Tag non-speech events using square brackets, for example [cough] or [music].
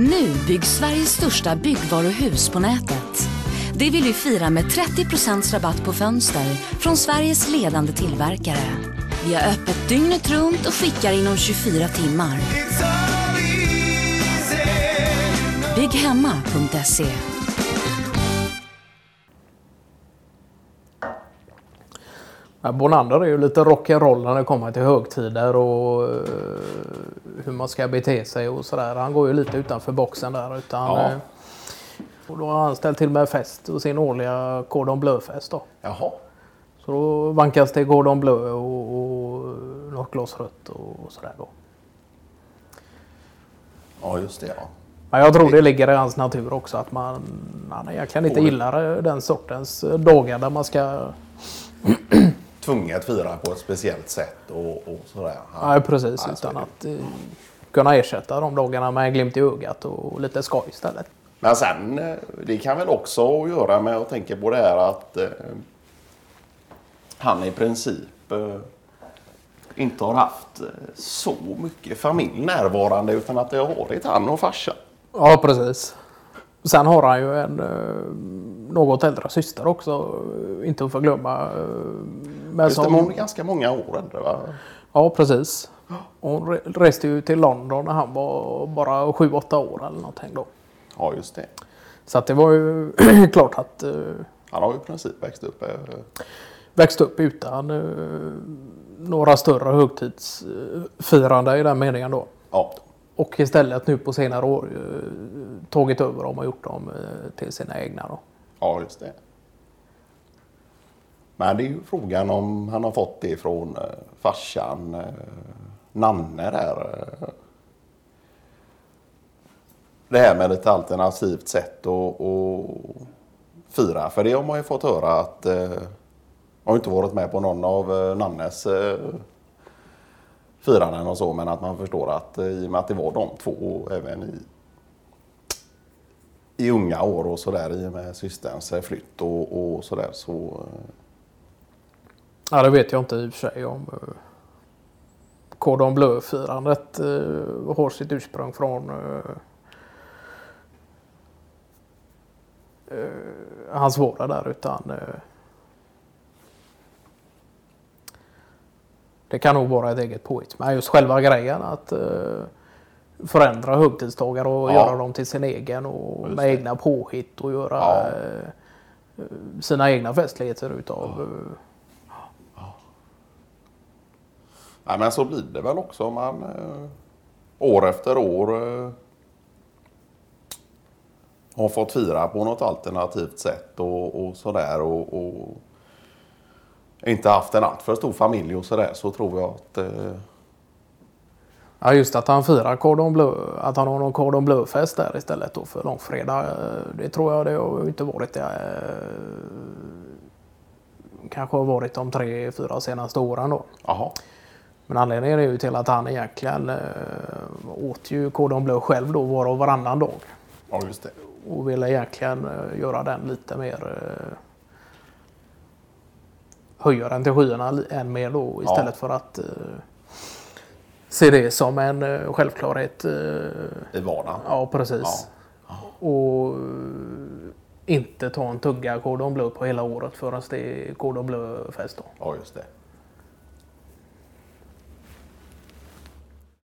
Nu byggs Sveriges största byggvaruhus på nätet. Det vill vi fira med 30 rabatt på fönster från Sveriges ledande tillverkare. Vi har öppet dygnet runt och skickar inom 24 timmar. Bygghemma.se Ja, Bonander är ju lite rock'n'roll när det kommer till högtider och eh, hur man ska bete sig och sådär. Han går ju lite utanför boxen där. Utan, Ja. eh, och då har han ställt till med fest och sin årliga Cordon Bleu-fest då. Jaha. Så då vankas det Cordon Bleu och, och något glas rött och sådär då. Ja, just det ja. Men jag tror det ligger i hans natur också att man han egentligen inte gillar den sortens eh, dagar där man ska... [clears throat] Tvunget fira på ett speciellt sätt och, och sådär. Ja. Nej precis, Ja, så är utan att eh, kunna ersätta de dagarna med en glimt i ögat och lite skoj istället. Men sen, eh, det kan väl också att göra med att tänka på det här att eh, han i princip eh, inte har haft eh, så mycket familj närvarande utan att det har varit han och farsan. Ja, precis. Sen har han ju en eh, något äldre syster också, inte att förglömma. Men det, som, hon ganska många år äldre va? ja, precis. Hon re- reste ju till London när han var bara 7-8 år eller någonting då. Ja, just det. Så att det var ju [clears throat] klart att eh, Han har ju i princip växt upp. eh, växt upp utan eh, några större högtidsfirande i den meningen då. Ja, Och istället nu på senare år tagit över dem och gjort dem till sina egna då. ja, just det. Men det är ju frågan om han har fått det från eh, farsan eh, Nanne där. Det här med ett alternativt sätt att att fira. För det har man ju fått höra att eh, jag har inte varit med på någon av eh, Nannes eh, firanden och så. Men att man förstår att eh, i och med att det var de två även i i unga år och sådär i och med systerns flytt och, och sådär så eh, Ja, det vet jag inte i och för sig om. eh, Cordon Bleu-firandet eh, har sitt ursprung från eh, eh, hans vårda där utan eh, det kan nog vara ett eget påhitt. Men just själva grejen att eh, förändra högtidsdagar och Ja. göra dem till sin egen och Just med det. egna påhitt och göra Ja. sina egna festligheter utav eh, Nej, men så blir det väl också om man eh, år efter år eh, har fått fira på något alternativt sätt och, och sådär och, och inte haft en alltför stor familj och sådär så tror jag att eh, Ja just att han firar Cordon Bleu, att han har någon Cordon Bleu-fest där istället då för långfredag. eh, Det tror jag det har inte varit det. eh, Kanske har varit de tre, fyra senaste åren då. jaha, Men anledningen är ju till att han egentligen eh, åt ju Cordon Bleu själv då var och varannan dag. ja just det. Och ville egentligen eh, göra den lite mer eh, höja den till skyarna än mer då istället för att eh, se det som en eh, självklarhet. Eh, I vardagen. ja, precis. Och eh, inte ta en tugga Cordon Bleu på hela året förrän det är Cordon Bleu-fest. Ja, just det.